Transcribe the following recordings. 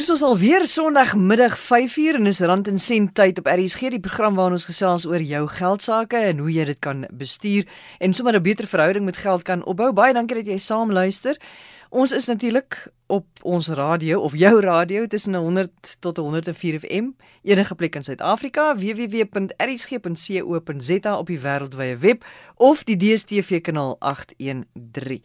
Hier is ons alweer Sondagmiddag 5uur en is rand en sent tyd op RSG die program waar ons gesels oor jou geld sake en hoe jy dit kan bestuur en sommer 'n beter verhouding met geld kan opbou. Baie dankie dat jy saam luister. Ons is natuurlik op ons radio of jou radio tussen 100 tot 104 FM enige plek in Suid-Afrika www.rsg.co.za op die wêreldwye web of die DStv kanaal 813.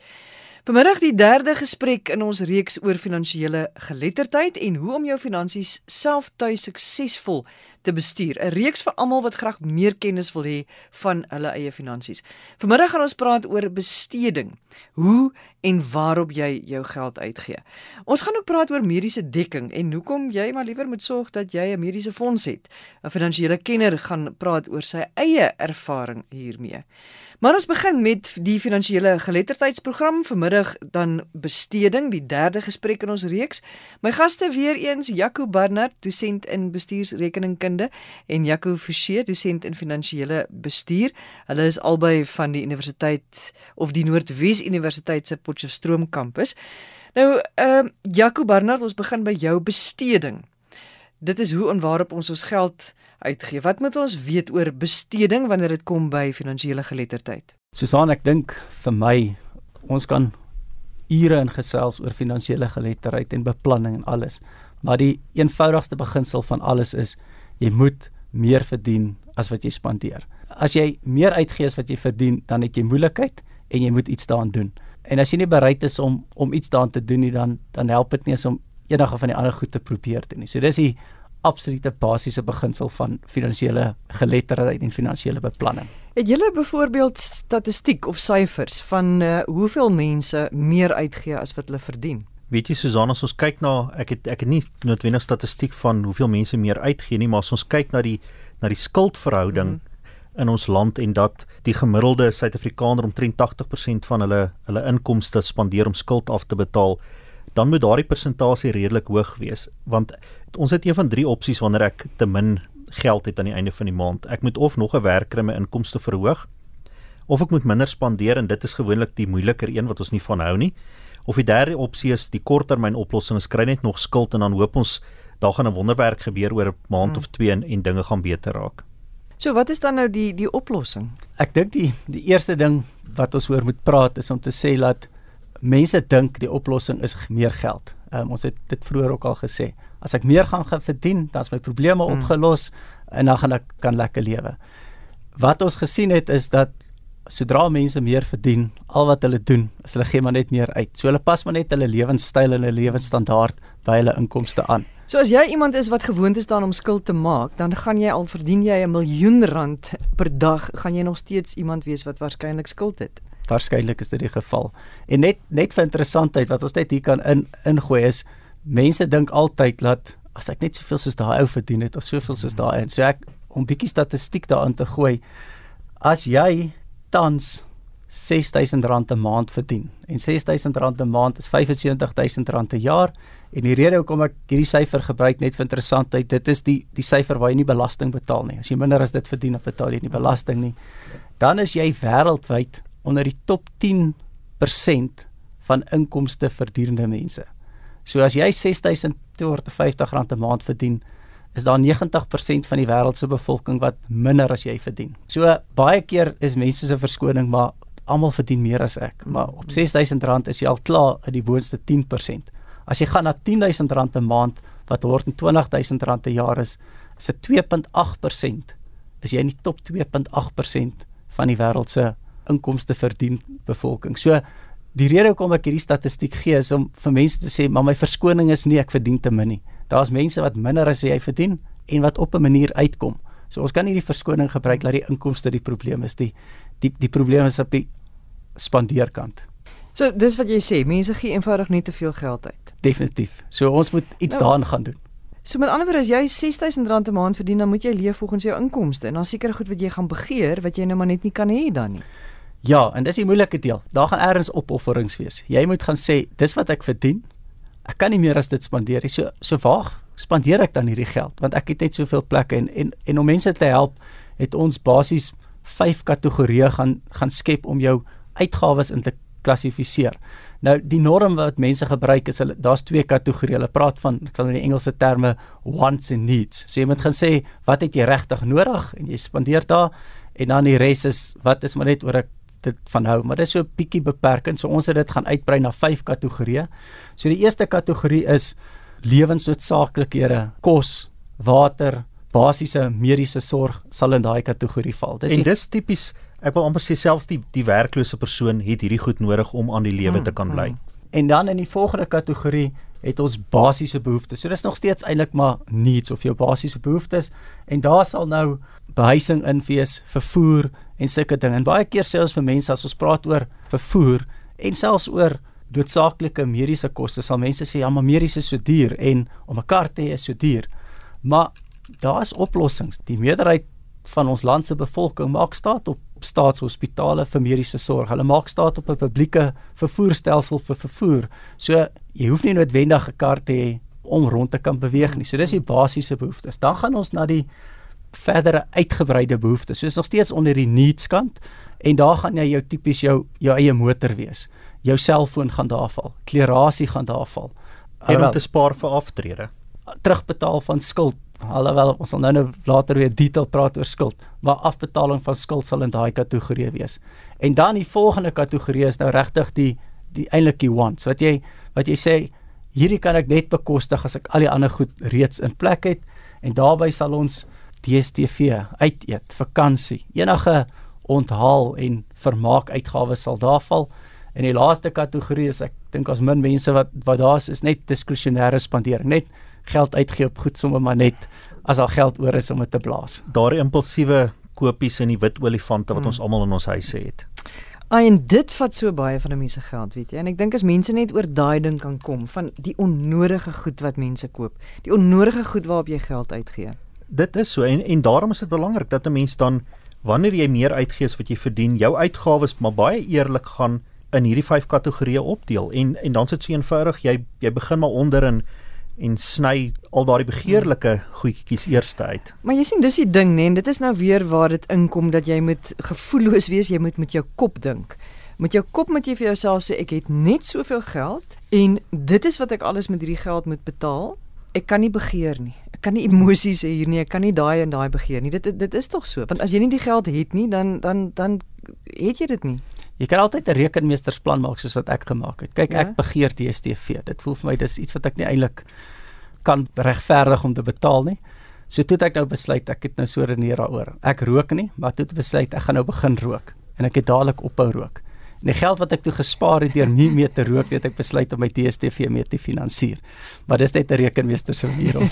Vanmiddag die derde gesprek in ons reeks oor finansiële geletterdheid en hoe om jou finansies self tuis suksesvol te bestuur. 'n Reeks vir almal wat graag meer kennis wil hê van hulle eie finansies. Vanmiddag gaan ons praat oor besteding. Hoe en waarop jy jou geld uitgee. Ons gaan ook praat oor mediese dekking en hoekom jy maar liewer moet sorg dat jy 'n mediese fonds het. 'n Finansiële kenner gaan praat oor sy eie ervaring hiermee. Maar ons begin met die finansiële geletterdheidsprogram vanmiddag dan besteding die derde gesprek in ons reeks. My gaste weer eens Jaco Barnard, dosent in bestuursrekeningkunde en Jaco Forsie, dosent in finansiële bestuur. Hulle is albei van die universiteit of die Noordwes Universiteit se Potchefstroom kampus. Nou, ehm uh, Jaco Barnard, ons begin by jou besteding. Dit is hoe en waarop ons ons geld uitgee. Wat moet ons weet oor besteding wanneer dit kom by finansiële geletterdheid? Susan, ek dink vir my ons kan ure in gesels oor finansiële geletterdheid en beplanning en alles. Maar die eenvoudigste beginsel van alles is jy moet meer verdien as wat jy spandeer. As jy meer uitgee as wat jy verdien, dan het jy moeilikheid en jy moet iets daaraan doen. En as jy nie bereid is om om iets daaraan te doen nie, dan dan help dit nie om enige van die ander goed te probeer doen nie. So dis die absolute basiese beginsel van finansiële geletterdheid en finansiële beplanning. Het julle byvoorbeeld statistiek of syfers van uh, hoeveel mense meer uitgee as wat hulle verdien? Weet jy Susan, as ons kyk na ek het ek het nie noodwendig statistiek van hoeveel mense meer uitgee nie, maar as ons kyk na die na die skuldverhouding mm. in ons land en dat die gemiddelde Suid-Afrikaner omtrent 80% van hulle hulle inkomste spandeer om skuld af te betaal, dan moet daardie persentasie redelik hoog wees want ons het een van drie opsies wanneer ek te min geld het aan die einde van die maand. Ek moet of nog 'n werk kry om my inkomste verhoog of ek moet minder spandeer en dit is gewoonlik die moeiliker een wat ons nie van hou nie. Of die derde opsie is die korttermyn oplossing, ons kry net nog skuld en dan hoop ons daar gaan 'n wonderwerk gebeur oor 'n maand hmm. of twee en, en dinge gaan beter raak. So wat is dan nou die die oplossing? Ek dink die die eerste ding wat ons oor moet praat is om te sê dat mense dink die oplossing is meer geld. Um, ons het dit vroeër ook al gesê. As ek meer gaan verdien, dan is my probleme mm. opgelos en dan gaan ek kan lekker lewe. Wat ons gesien het is dat sodra mense meer verdien, al wat hulle doen, is hulle gee maar net meer uit. So hulle pas maar net hulle lewenstyl en hulle lewensstandaard by hulle inkomste aan. So as jy iemand is wat gewoond is daaraan om skuld te maak, dan gaan jy al verdien jy 'n miljoen rand per dag, gaan jy nog steeds iemand wees wat waarskynlik skuld het waarskynlik is dit die geval. En net net vir interessantheid wat ons net hier kan in ingooi is mense dink altyd dat as ek net soveel soos daai ou verdien het of soveel soos daai en so ek om bietjie statistiek daarin te gooi as jy tans R6000 'n maand verdien en R6000 'n maand is R75000 'n jaar en die rede hoekom ek hierdie syfer gebruik net vir interessantheid dit is die die syfer waar jy nie belasting betaal nie as jy minder as dit verdien dan betaal jy nie belasting nie dan is jy wêreldwyd onder die top 10% van inkomste verdienende mense. So as jy R6250 'n maand verdien, is daar 90% van die wêreld se bevolking wat minder as jy verdien. So baie keer is mense se verskoning maar almal verdien meer as ek, maar op R6000 is jy al klaar in die boonste 10%. As jy gaan na R10000 'n maand wat R120000 'n jaar is, is dit 2.8%. Is jy in die top 2.8% van die wêreld se inkomste verdien bevolking. So die rede hoekom ek hierdie statistiek gee is om vir mense te sê, maar my verskoning is nie ek verdien te min nie. Daar's mense wat minder as jy verdien en wat op 'n manier uitkom. So ons kan nie die verskoning gebruik dat die inkomste die probleem is die die die probleem is op die spandeerkant. So dis wat jy sê, mense gee eenvoudig nie te veel geld uit. Definitief. So ons moet iets nou, daaraan gaan doen. So met ander woorde as jy R6000 'n maand verdien, dan moet jy leef volgens jou inkomste en dan seker goed wat jy gaan begeer wat jy nou maar net nie kan hê dan nie. Ja, en dis die moeilike deel. Daar gaan ergens opofferings wees. Jy moet gaan sê, dis wat ek verdien. Ek kan nie meer as dit spandeer nie. So so waar spandeer ek dan hierdie geld? Want ek het net soveel plekke en en en om mense te help, het ons basies vyf kategorieë gaan gaan skep om jou uitgawes in te klassifiseer. Nou die norm wat mense gebruik is hulle daar's twee kategorieë. Hulle praat van ek sal in die Engelse terme wants and needs. So jy moet gaan sê wat het jy regtig nodig en jy spandeer daar en dan die res is wat is maar net oor ek dit van hou, maar dit is so 'n bietjie beperkend. So ons het dit gaan uitbrei na vyf kategorieë. So die eerste kategorie is lewensnoodsaaklikhede, kos, water, basiese mediese sorg sal in daai kategorie val. Dis en dis tipies ek wil amper sê selfs die die werklose persoon het hierdie goed nodig om aan die lewe te kan bly. Mm, mm. En dan in die volgende kategorie het ons basiese behoeftes. So dis nog steeds eintlik maar needs of jou basiese behoeftes en daar sal nou behuising in wees, vervoer en sulke dinge. En baie keer sê ons vir mense as ons praat oor vervoer en selfs oor doodsaaklike mediese koste, sal mense sê ja, maar mediese is so duur en om 'n kar te hê is so duur. Maar daar's oplossings. Die meerderheid van ons land se bevolking maak staat op staatshospitale vir mediese sorg. Hulle maak staat op 'n publieke vervoerstelsel vir vervoer. So jy hoef nie noodwendig 'n kar te hê om rond te kan beweeg nie. So dis die basiese behoeftes. Dan gaan ons na die verdere uitgebreide behoeftes. So is nog steeds onder die needs kant en daar gaan jy jou tipies jou jou eie motor wees. Jou selfoon gaan daar val. Klerasie gaan daar val. En om te spaar vir aftrede. Terugbetaal van skuld alhoewel ons sal nou nou later weer detail praat oor skuld, maar afbetaling van skuld sal in daai kategorie wees. En dan die volgende kategorie is nou regtig die die eintlik die wants. Wat jy wat jy sê, hierdie kan ek net bekostig as ek al die ander goed reeds in plek het en daarbey sal ons DStv uit eet, vakansie, enige onthaal en vermaak uitgawes sal daar val. En die laaste kategorie is ek dink as min mense wat wat daar's is net diskresionêre spandering, net geld uitgee op goed sommer maar net as al geld oor is om dit te blaas. Daardie impulsiewe kopies in die wit olifante wat mm. ons almal in ons huise het. Ai en dit vat so baie van 'n mens se geld, weet jy. En ek dink as mense net oor daai ding kan kom van die onnodige goed wat mense koop, die onnodige goed waarop jy geld uitgee. Dit is so en en daarom is dit belangrik dat 'n mens dan wanneer jy meer uitgee as wat jy verdien, jou uitgawes maar baie eerlik gaan in hierdie vyf kategorieë opdeel en en dan sit so eenvoudig jy jy begin maar onder in en sny al daardie begeerlike goedjies eers uit. Maar jy sien dis die ding nê, dit is nou weer waar dit inkom dat jy moet gevoelloos wees, jy moet met jou kop dink. Met jou kop moet jy vir jouself sê ek het net soveel geld en dit is wat ek alles met hierdie geld moet betaal. Ek kan nie begeer nie. Kan nie emosies hê hier nie. Ek kan nie daai en daai begeer nie. Dit dit is tog so. Want as jy nie die geld het nie, dan dan dan het jy dit nie. Jy kan altyd 'n rekenmeestersplan maak soos wat ek gemaak het. Kyk, ja? ek begeer DStv. Dit voel vir my dis iets wat ek nie eintlik kan regverdig om te betaal nie. So toe het ek nou besluit ek het nou so redeneer daaroor. Ek rook nie, maar toe het ek besluit ek gaan nou begin rook en ek het dadelik ophou rook. En die geld wat ek toe gespaar het deur nie meer te rook, het ek besluit om my DStv mee te finansier. Maar dis net 'n rekenmeester se om.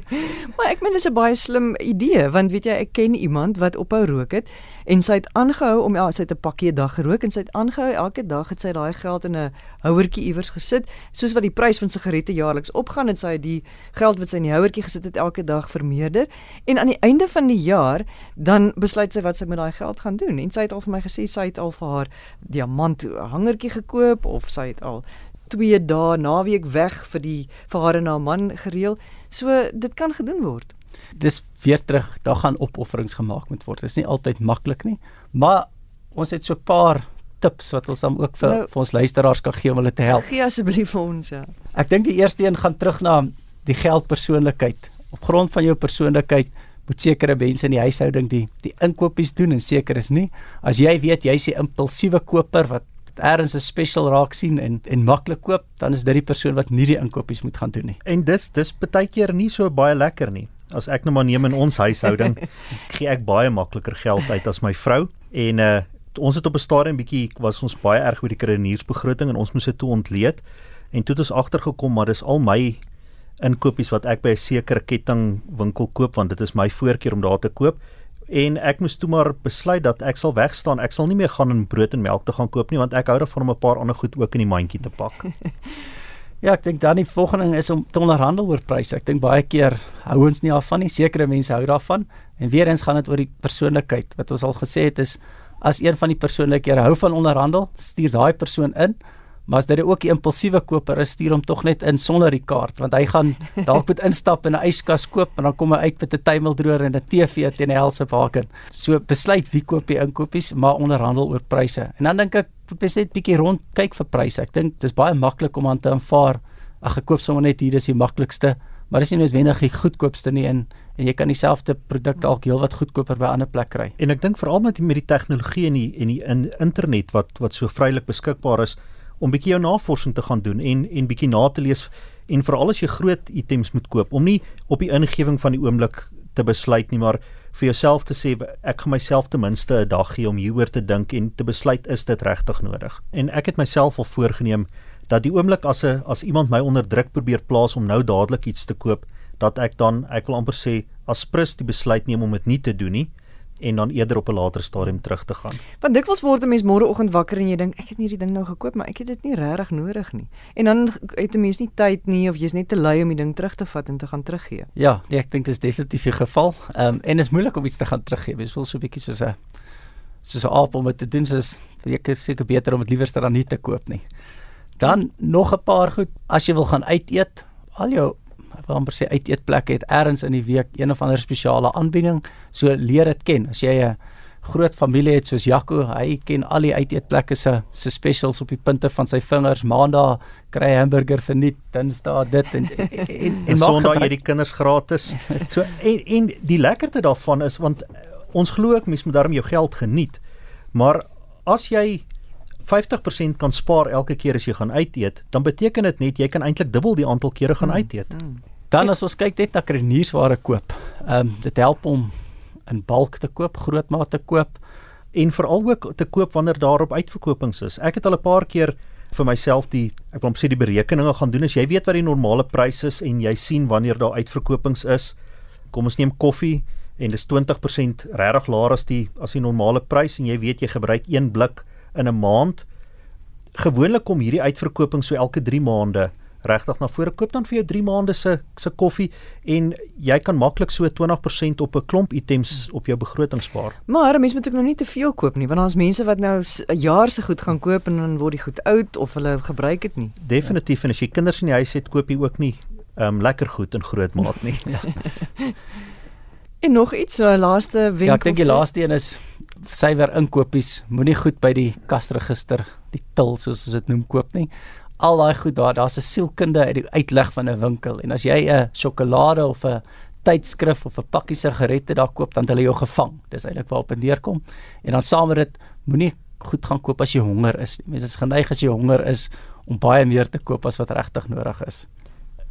maar ek meen dis 'n baie slim idee want weet jy ek ken iemand wat ophou rook het en sy het aangehou om ja, sy het 'n pakkie 'n dag gerook en sy het aangehou elke dag het sy daai geld in 'n houertjie iewers gesit soos wat die prys van sigarette jaarliks opgaan en sy het die geld wat sy in die houertjie gesit het elke dag vermeerder. En aan die einde van die jaar dan besluit sy wat sy met daai geld gaan doen. En sy het al vir my gesê sy het al vir haar diamant hangertjie gekoop of sy het al 2 dae naweek weg vir die vir haar en haar man gereël. So dit kan gedoen word dis weer terug, daar gaan opofferings gemaak moet word. Dit is nie altyd maklik nie, maar ons het so 'n paar tips wat ons dan ook vir nou, vir ons luisteraars kan gee om hulle te help. Gee asseblief vir ons ja. Ek dink die eerste een gaan terug na die geldpersoonlikheid. Op grond van jou persoonlikheid moet sekere mense in die huishouding die die inkopies doen en seker is nie. As jy weet jy's 'n impulsiewe koper wat ergens 'n special raak sien en en maklik koop, dan is dit die persoon wat nie die inkopies moet gaan doen nie. En dis dis baie keer nie so baie lekker nie as ek nou maar neem in ons huishouding, gee ek baie makliker geld uit as my vrou. En uh ons het op 'n stadium bietjie was ons baie erg oor die kredietbegroting en ons moes dit toe ontleed. En toe het ons agtergekom maar dis al my inkopies wat ek by 'n sekere kettingwinkel koop want dit is my voorkeur om daar te koop. En ek moes toe maar besluit dat ek sal wegstaan. Ek sal nie meer gaan in brood en melk te gaan koop nie want ek hou daarvan om 'n paar ander goed ook in die mandjie te pak Ja, ek dink dan die volgende is om te onderhandel oor pryse. Ek dink baie keer hou ons nie af van nie. Sekere mense hou daarvan. En weer eens gaan dit oor die persoonlikheid. Wat ons al gesê het is as een van die persoonlikhede hou van onderhandel, stuur daai persoon in. Maar as dit ook die impulsiewe koper is, stuur hom tog net in sonder die kaart want hy gaan dalk moet instap in 'n yskas koop en dan kom hy uit met 'n tuimeldroër en 'n TV teen die helse baken. So besluit wie koop jy inkopies, maar onderhandel oor pryse. En dan dink ek moet net bietjie rond kyk vir pryse. Ek dink dis baie maklik om aan te aanvaar. Ag ek koop sommer net hier, dis die maklikste, maar dis nie noodwendig die goedkoopste nie en en jy kan dieselfde produk dalk heelwat goedkoper by 'n ander plek kry. En ek dink veral met met die tegnologie en die en die in internet wat wat so vrylik beskikbaar is om bietjie jou navorsing te gaan doen en en bietjie na te lees en veral as jy groot items moet koop om nie op die ingewing van die oomblik te besluit nie maar vir jouself te sê ek gaan myself ten minste 'n dag gee om hieroor te dink en te besluit is dit regtig nodig. En ek het myself al voorgenem dat die oomblik as 'n as iemand my onder druk probeer plaas om nou dadelik iets te koop, dat ek dan ek wil amper sê as prins die besluit neem om dit nie te doen nie en dan eerder op 'n later stadium terug te gaan. Want dikwels word 'n mens môreoggend wakker en jy dink ek het nie hierdie ding nou gekoop maar ek het dit nie regtig nodig nie. En dan het 'n mens nie tyd nie of jy's net te lui om die ding terug te vat en te gaan teruggee. Ja, nee, ek dink dit is definitief die geval. Ehm um, en is moeilik om iets te gaan teruggee. Jy wil so 'n bietjie soos 'n soos 'n aap om dit te doen soos ek is seker beter om dit liewer dan nie te koop nie. Dan nog 'n paar goed as jy wil gaan uit eet, al jou ek wil amper sê uit eetplekke het ergens in die week een of ander spesiale aanbieding, so leer dit ken. As jy 'n groot familie het soos Jaco, hy ken al die uit eetplekke se se specials op die punte van sy vingers. Maandag kry hy hamburger vir nie, Dinsdag dit en en, en, en Sondag jy die kinders gratis. So en en die lekkerte daarvan is want ons glo ek mens moet daarmee jou geld geniet. Maar as jy 50% kan spaar elke keer as jy gaan uit eet, dan beteken dit net jy kan eintlik dubbel die aantal kere gaan mm, uit eet. Mm. Dan as ons kyk net na kreniersware koop, ehm um, dit help om in bulk te koop, grootmaat te koop en veral ook te koop wanneer daar op uitverkopings is. Ek het al 'n paar keer vir myself die ek wil sê die berekeninge gaan doen as jy weet wat die normale prys is en jy sien wanneer daar uitverkopings is. Kom ons neem koffie en dit is 20% regtig laer as die as die normale prys en jy weet jy gebruik een blik in 'n maand. Gewoonlik kom hierdie uitverkoping so elke 3 maande regtig na vore koop dan vir jou 3 maande se se koffie en jy kan maklik so 20% op 'n klomp items op jou begroting spaar. Maar mense moet ook nou nie te veel koop nie want daar's mense wat nou 'n jaar se goed gaan koop en dan word die goed oud of hulle gebruik dit nie. Definitief ja. en as jy kinders in die huis het, koop jy ook nie um, lekker goed in groot maat nie. ja. En nog iets so 'n laaste wenk. Ja, ek dink die laaste een is suiwer inkopies. Moenie goed by die kasregister, die til soos ons dit noem koop nie. Al daai goed daar, daar's 'n sielkunde uit die uitleg van 'n winkel en as jy 'n sjokolade of 'n tydskrif of 'n pakkie sigarette daar koop, dan het hulle jou gevang. Dis eintlik waarop dit neerkom. En dan saam met dit moenie goed gaan koop as jy honger is nie. Mense is geneig as jy honger is om baie meer te koop as wat regtig nodig is.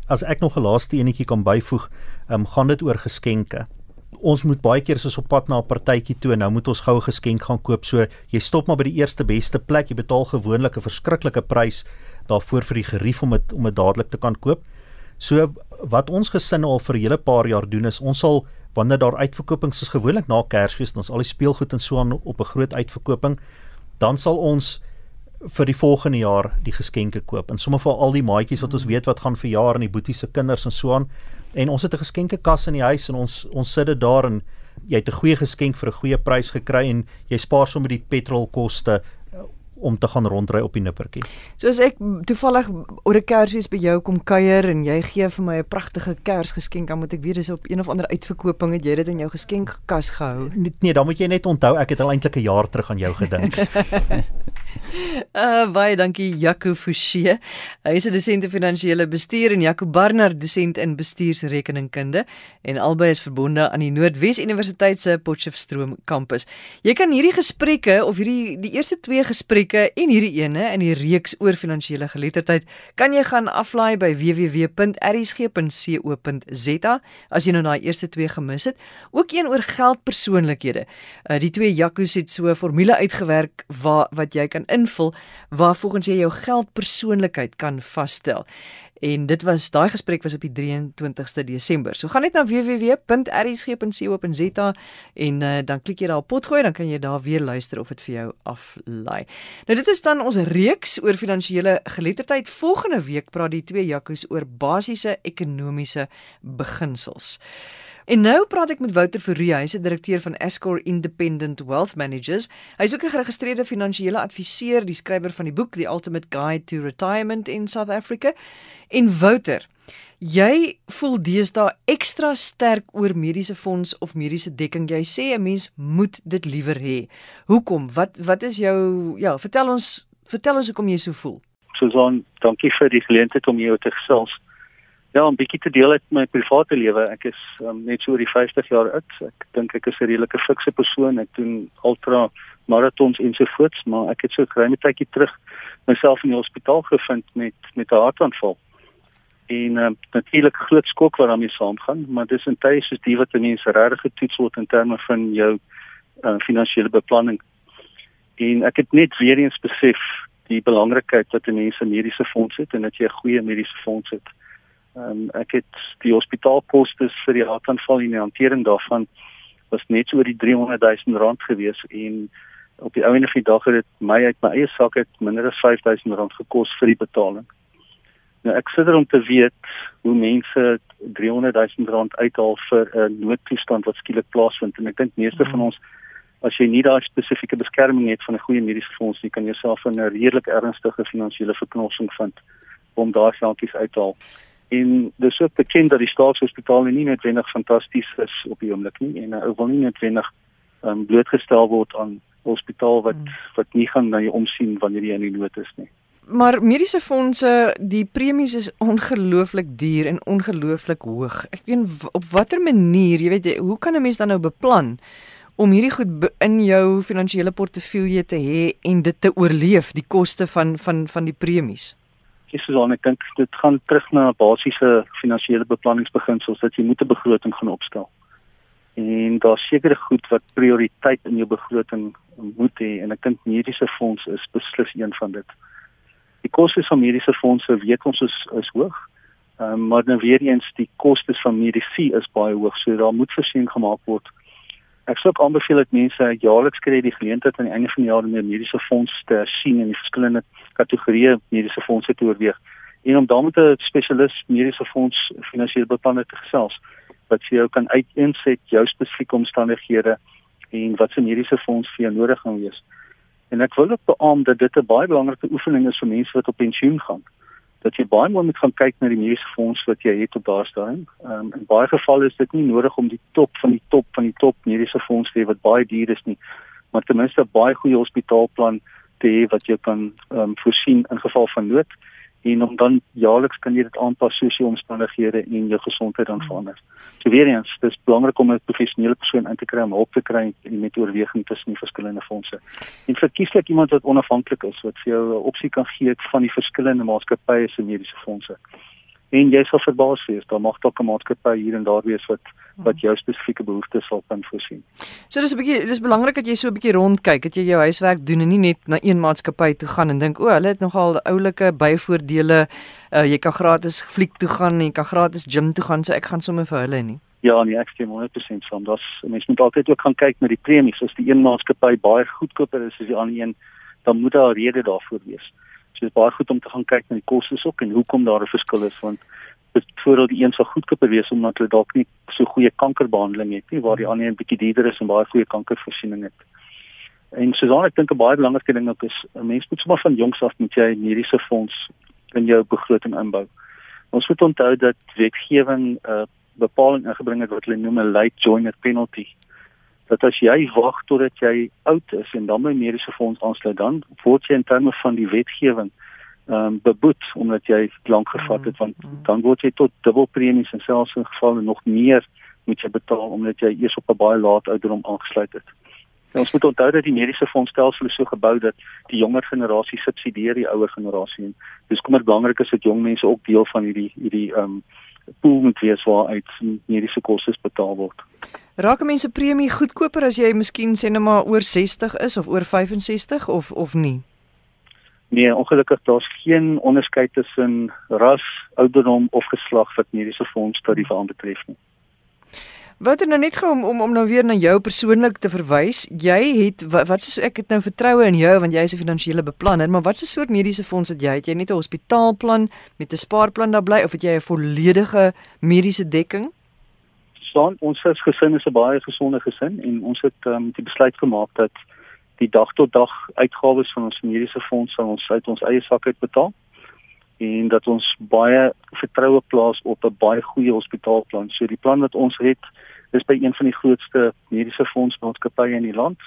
As ek nog 'n laaste enetjie kan byvoeg, ehm um, gaan dit oor geskenke ons moet baie keer soos op pad na 'n partytjie toe en nou moet ons goue geskenk gaan koop. So jy stop maar by die eerste beste plek. Jy betaal gewoonlik 'n verskriklike prys daarvoor vir die gerief om dit om dit dadelik te kan koop. So wat ons gesin al vir 'n hele paar jaar doen is ons sal wanneer daar uitverkopings is gewoonlik na Kersfees en ons al die speelgoed en so aan op 'n groot uitverkoping, dan sal ons vir die volgende jaar die geskenke koop. En sommer vir al die maatjies wat ons weet wat gaan verjaar en die boetie se kinders en so aan, en ons het 'n geskenkekas in die huis en ons ons sit dit daar en jy het 'n goeie geskenk vir 'n goeie prys gekry en jy spaar sommer die petrolkoste om te gaan rondry op die nippertjie. So as ek toevallig oor 'n Kersfees by jou kom kuier en jy gee vir my 'n pragtige Kersgeskenk, dan moet ek weet dis op een of ander uitverkoping het jy dit in jou geskenkkas gehou. Nee, nee, dan moet jy net onthou ek het al eintlik 'n jaar terug aan jou gedink. Uh baie dankie Jaco Forsie. Hy is 'n dosent in finansiële bestuur en Jaco Barnard dosent in bestuursrekeningkunde en albei is verbonde aan die Noordwes Universiteit se Potchefstroom kampus. Jy kan hierdie gesprekke of hierdie die eerste twee gesprekke en hierdie ene in die reeks oor finansiële geletterdheid kan jy gaan aflaai by www.rsg.co.za as jy nou daai eerste twee gemis het. Ook een oor geldpersoonlikhede. Uh die twee Jaco's het so 'n formule uitgewerk waar wat jy kan invul waar volgens jy jou geldpersoonlikheid kan vasstel. En dit was daai gesprek was op die 23ste Desember. So gaan net na www.rsg.co.za en uh, dan klik jy daar op potgooi dan kan jy daar weer luister of dit vir jou aflaai. Nou dit is dan ons reeks oor finansiële geletterdheid. Volgende week praat die twee Jakkos oor basiese ekonomiese beginsels. En nou praat ek met Wouter Verrie, hy's 'n direkteur van Escor Independent Wealth Managers. Hy's ook 'n geregistreerde finansiële adviseur, die skrywer van die boek The Ultimate Guide to Retirement in South Africa. En Wouter, jy voel deesdae ekstra sterk oor mediese fonds of mediese dekking. Jy sê 'n mens moet dit liewer hê. Hoekom? Wat wat is jou ja, vertel ons vertel ons hoekom jy so voel. Susan, dankie vir die geleentheid om jou te gesels. Ja, 'n bietjie te deel uit my private lewe. Ek is um, net so oor die 50 jaar oud. Ek dink ek is 'n redelike fikse persoon. Ek doen ultra maratons ensovoorts, maar ek het so 'n klein tydjie terug myself in die hospitaal gevind met met 'n hartaanval. En um, natuurlik groot skok wat daarmee saamgaan, maar dis 'n tyd soos die wat mense regtig getoets word in terme van jou uh, finansiële beplanning. En ek het net weer eens besef die belangrikheid dat 'n mens 'n mediese fonds het en dat jy 'n goeie mediese fonds het. Um, ek het die hospitaalkoste vir die hartaanval en die hantering daarvan was net so oor die 300 000 rand gewees en op die ouene van die dag het dit my uit my eie sak het minder as 5000 rand gekos vir die betaling. Nou ek sit er om te weet hoe mense 300 000 rand uithaal vir 'n noodtoestand wat skielik plaasvind. En ek dink meeste van ons as jy nie daai spesifieke beskerming het van 'n goeie mediese fonds nie kan jy self in 'n redelik ernstige finansiële verknorsing vind om daai geldjies uit te haal en dis ook bekend dat die staatshospitale nie noodwendig fantasties is op die oomblik nie en ou wil nie noodwendig um, blootgestel word aan hospitaal wat hmm. wat nie gaan na jou omsien wanneer jy in die nood is nie. Maar mediese fondse, die premies is ongelooflik duur en ongelooflik hoog. Ek weet op watter manier, jy weet, hoe kan 'n mens dan nou beplan om hierdie goed in jou finansiële portefeulje te hê en dit te oorleef, die koste van van van die premies? Netjies soos aan ek dink dit gaan terug na basiese finansiële beplanningsbeginsels dat jy moet 'n begroting gaan opstel. En daar sekerre goed wat prioriteit in jou begroting moet hê en ek dink mediese fonds is beslis een van dit. Die kostes van mediese fondse weet ons is is hoog. Ehm um, maar dan weer eens die kostes van medisyne is baie hoog, so daar moet voorsien gemaak word. Ek sou aanbeveel dat mense jaarliks kry die geleentheid aan die einde van die jaar om 'n mediese fonds te sien in die verskillende kategorieë mediese fondse te oorweeg en om daarmee 'n spesialis mediese fonds finansiële beplanner te gesels wat vir jou kan uiteenset jou spesifieke omstandighede en wat se mediese fonds vir jou nodig gaan wees. En ek wil ook beamoen dat dit 'n baie belangrike oefening is vir mense wat op pensioen gaan dat jy baie mooi moet gaan kyk na die mediese fonds wat jy het op daardie stadium. Ehm um, in baie gevalle is dit nie nodig om die top van die top van die top mediese fonds te hê wat baie duur is nie, maar ten minste 'n baie goeie hospitaalplan te hê wat jy kan ehm um, voorsien in geval van nood en om dan jaarliks kan jy dit aanpas soos jou omstandighede en jou gesondheid dan verander. So weer eens, dis belangrik om 'n professionele persoon in te kry om hulp te kry en met oorweging tussen die verskillende fondse. En verkieslik iemand wat onafhanklik is wat vir jou opsie kan gee van die verskillende maatskappye se mediese fondse en jy sal verbaas wees daar mag dalk 'n maatskappy hier en daar wees wat wat jou spesifieke behoeftes sal kan voorsien. So dis 'n bietjie dis belangrik dat jy so 'n bietjie rondkyk, dat jy jou huiswerk doen en nie net na een maatskappy toe gaan en dink o, hulle het nogal oulike byvoordele. Uh, jy kan gratis fliek toe gaan jy kan gratis gym toe gaan, so ek gaan sommer vir hulle nie. Ja, nee, ek stem 100% saam. Das mense moet altyd ook gaan kyk na die premies. As die een maatskappy baie goedkoper is as die ander een, dan moet daar 'n rede daarvoor wees. Dit is baie goed om te gaan kyk na die kostes ook en hoekom daar 'n verskil is want byvoorbeeld die een sal goedkoper wees omdat hulle dalk nie so goeie kankerbehandeling het nie waar die ander 'n bietjie duurder is en baie goeie kankervoorsiening het. En soos ek dink 'n baie belangrike ding ook is 'n mens moet sommer van jongs af met jy mediese fonds in jou begroting inbou. Ons moet onthou dat wetgewing 'n uh, bepaling ingebring het wat hulle noem 'n late joiner penalty dat as jy wag totdat jy oud is en dan by mediese fonds aansluit dan word jy in terme van die wetgewing ehm um, beboet omdat jy lank gevat het want mm, mm. dan word jy tot dubbelpremies en selfs in gevalle nog meer moet jy betaal omdat jy eers op 'n baie laat ouderdom aangesluit het. En ons moet onthou dat die mediese fondsstelsel so gebou dat die jonger generasie subsidieer die ouer generasie en dis kom dit belangrik is dat jong mense ook deel van hierdie hierdie ehm um, pool moet wees waaruit mediese kostes betaal word. Raak mense premie goedkoper as jy miskien sê net maar oor 60 is of oor 65 of of nie? Nee, ongelukkig daar's geen onderskeid tussen ras, ouderdom of geslag wat mediese fondstariewe aanbetref nie. Wat er nou net gou om, om om nou weer na jou persoonlik te verwys, jy het wat, wat is ek het nou vertroue in jou want jy is 'n finansiële beplanner, maar wat 'n soort mediese fonds het jy? Het jy net 'n hospitaalplan met 'n spaarplan daar bly of het jy 'n volledige mediese dekking? Staan ons as gesin is 'n baie gesonde gesin en ons het um, die besluit gemaak dat die dag tot dag uitgawes van ons mediese fonds sal ons uit ons eie sak uit betaal en dat ons baie vertroue plaas op 'n baie goeie hospitaalplan. So die plan wat ons het is by een van die grootste mediese fondsmaatskappye in die land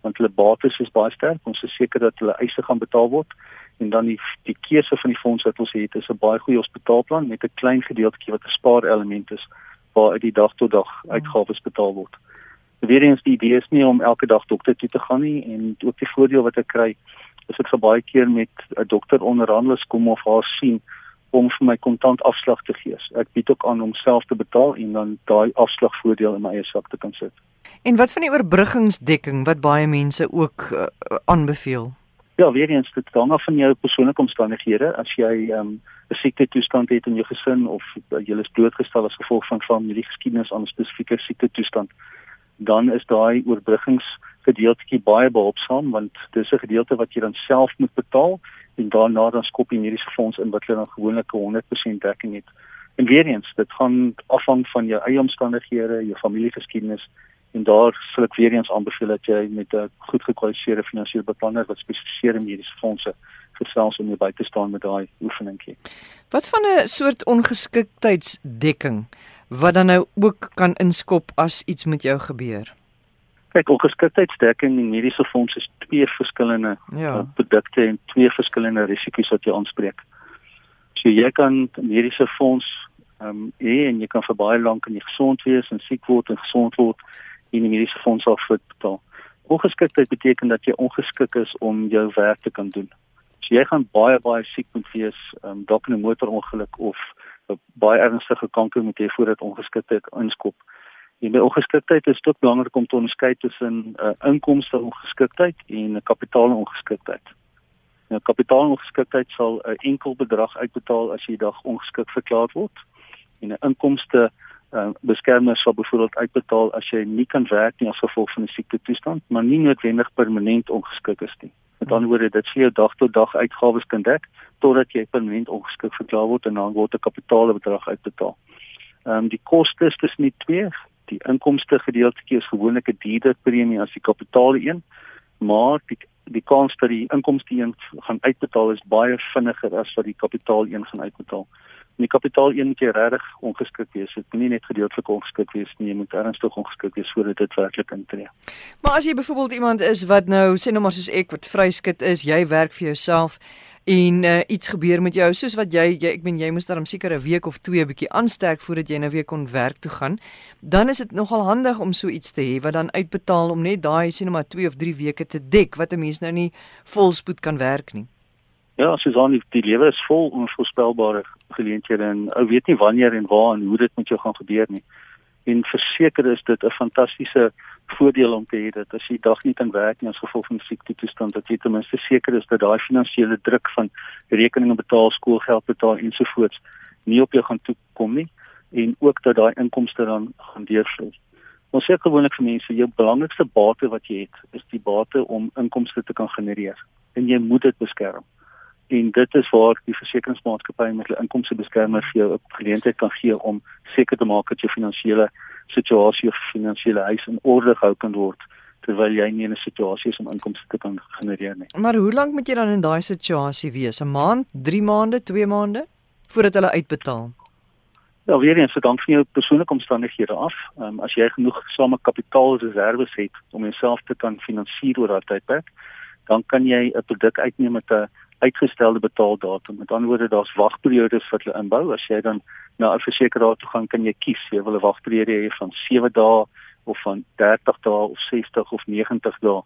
want hulle bates is baie sterk. Ons is seker dat hulle eise gaan betaal word en dan die die keuse van die fonds wat ons het is 'n baie goeie hospitaalplan met 'n klein gedeeltjie wat 'n spaar element is waar uit die dag tot dag uitgawes betaal word. Weer eens die idee is nie om elke dag dokter toe te gaan nie en ook die voordeel wat ek kry is ek vir baie keer met 'n dokter onderhandels kom of haar sien om vir my kontant afslag te gee. Ek bied ook aan om self te betaal en dan daai afslagvoordeel in my eie sak te kan sit. En wat van die oorbruggingsdekking wat baie mense ook uh, aanbeveel? Ja, weer eens dit hang af van jou persoonlike omstandighede. As jy um, 'n siekte toestand het in jou gesin of jy is blootgestel as gevolg van familiegeskiedenis aan 'n spesifieke siekte toestand, dan is daai oorbruggings gedeeltjie baie behulpsaam want dis 'n gedeelte wat jy dan self moet betaal en daarna dan skop jy mediese fonds in wat hulle dan gewoonlik 100% dekking het. En weer eens, dit gaan afhang van jou eie omstandighede, jou familiegeskiedenis en daar sal ek weer eens aanbeveel dat jy met 'n goed gekwalifiseerde finansiële beplanner wat spesialiseer in mediese fondse gesels om jou by te staan met daai oefeningkie. Wat van 'n soort ongeskiktheidsdekking wat dan nou ook kan inskop as iets met jou gebeur? Kyk, ongeskiktheidsdekking en mediese fonds is twee verskillende ja. uh, produkte en twee verskillende risiko's wat jy aanspreek. So jy kan mediese fonds ehm um, hê en jy kan vir baie lank in gesond wees en siek word en gesond word en die mediese fonds af betaal. Ongeskiktheid beteken dat jy ongeskik is om jou werk te kan doen. So jy gaan baie baie siek moet wees, um, dalk in 'n motorongeluk of 'n baie ernstige kanker moet hê voordat ongeskiktheid inskop. En by ongeskiktheid is dit ook belangrik om te onderskei tussen 'n uh, inkomste ongeskiktheid en 'n kapitaalongeskiktheid. Nou kapitaalongeskiktheid sal 'n enkel bedrag uitbetaal as jy dag ongeskik verklaar word. En 'n inkomste uh, beskermer sal byvoorbeeld uitbetaal as jy nie kan werk nie as gevolg van 'n siekte toestand, maar nie noodwendig permanent ongeskik is nie. Met ander woorde, dit sê jou dag tot dag uitgawes kan dek totdat jy permanent ongeskik verklaar word en dan word 'n kapitaalbedrag uitbetaal. Ehm um, die kostes tussen die twee die inkomste gedeeltjie is gewoonlik 'n duurder premie as die kapitaal een, maar die die kans dat die inkomste een gaan uitbetaal is baie vinniger as wat die kapitaal een gaan uitbetaal. En die kapitaal een jy regtig ongeskik wees. Dit moet nie net gedeeltelik ongeskik wees nie, jy moet ernstig ongeskik wees sodat dit werklik intree. Maar as jy byvoorbeeld iemand is wat nou sê nou maar soos ek wat vryskut is, jy werk vir jouself en uh, iets gebeur met jou soos wat jy, jy ek meen jy moes dan seker 'n week of twee bietjie aansterk voordat jy nou weer kon werk toe gaan dan is dit nogal handig om so iets te hê wat dan uitbetaal om net daai sien maar 2 of 3 weke te dek wat 'n mens nou nie volspoed kan werk nie Ja, Susan, die, die lewe is vol onvoorspelbare geleenthede en ou weet nie wanneer en waar en hoe dit met jou gaan gebeur nie. En verseker is dit 'n fantastiese voordeel om te hê dat as jy dag nie kan werk nie as gevolg van siekte toestand dat jy ten minste seker is dat daai finansiële druk van rekeninge betaal, skoolgeld betaal ensovoorts nie op jou gaan toekom nie en ook dat daai inkomste dan gaan deurvloei. Ons sê gewoonlik vir mense jou belangrikste bate wat jy het is die bate om inkomste te kan genereer en jy moet dit beskerm en dit is waar die versekeringsmaatskappy met hulle inkomste beskermer vir jou 'n geleentheid kan gee om seker te maak dat jou finansiële situasie of finansiële huis in orde gehou kan word terwyl jy nie in 'n situasie is om inkomste te kan genereer nie. Maar hoe lank moet jy dan in daai situasie wees? 'n Maand, 3 maande, 2 maande voordat hulle uitbetaal? Ja, weer eens verdank van jou persoonlike omstandighede af. Um, as jy genoeg same kapitaalreserves het om jouself te kan finansier oor daai tydperk, dan kan jy 'n produk uitneem met 'n uitgestelde betaaldatum. Met ander woorde, daar's wagperiodes wat hulle inbou. As jy dan na 'n versekeraar toe gaan, kan jy kies. Jy wil 'n wagperiode hê van 7 dae of van 30 dae of 60 of 90 dae.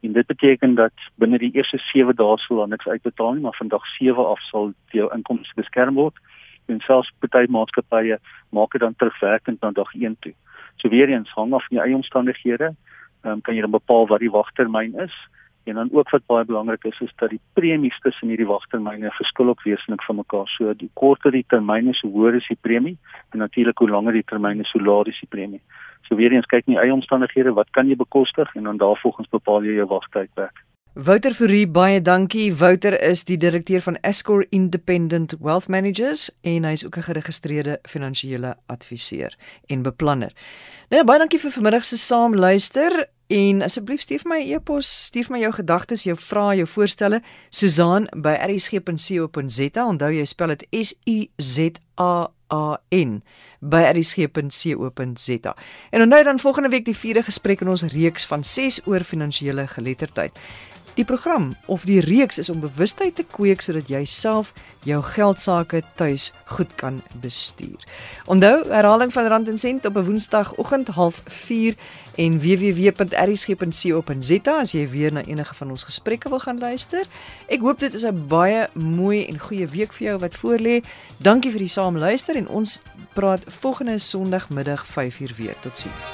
En dit beteken dat binne die eerste 7 dae sal dan niks uitbetaal nie, maar van dag 7 af sal jou inkomste beskerm word. En selfs party maatskappye maak dit dan terugwerkend na dag 1 toe. So weer eens hang af van jou eie omstandighede, um, kan jy dan bepaal wat die wagtermyn is. En dan ook wat baie belangrik is is dat die premies tussen hierdie wagtermyne verskil ook wesentlik van mekaar. So die korter die termyne, so hoër is die premie en natuurlik hoe langer die termyne, so laer is die premie. So weer eens kyk nie eie omstandighede, wat kan jy bekostig en dan daarvolgens bepaal jy jou wagtydperk. Wouter Fourie, baie dankie. Wouter is die direkteur van Escor Independent Wealth Managers en hy is ook 'n geregistreerde finansiële adviseur en beplanner. Nou baie dankie vir vanmiddag se saamluister en asseblief stuur vir my e-pos, stuur vir my jou gedagtes, jou vrae, jou voorstelle. Susan by rsg.co.za. Onthou jy spel dit S U Z A A N by rsg.co.za. En onthou dan volgende week die vierde gesprek in ons reeks van 6 oor finansiële geletterdheid. Die program of die reeks is om bewustheid te kweek sodat jy self jou geld sake tuis goed kan bestuur. Onthou, herhaling van Rand en Sent op 'n Woensdagoggend 04:30 en www.rsg.co.za as jy weer na enige van ons gesprekke wil gaan luister. Ek hoop dit is 'n baie mooi en goeie week vir jou wat voorlê. Dankie vir die saamluister en ons praat volgende Sondagmiddag 5:00 weer. Totsiens.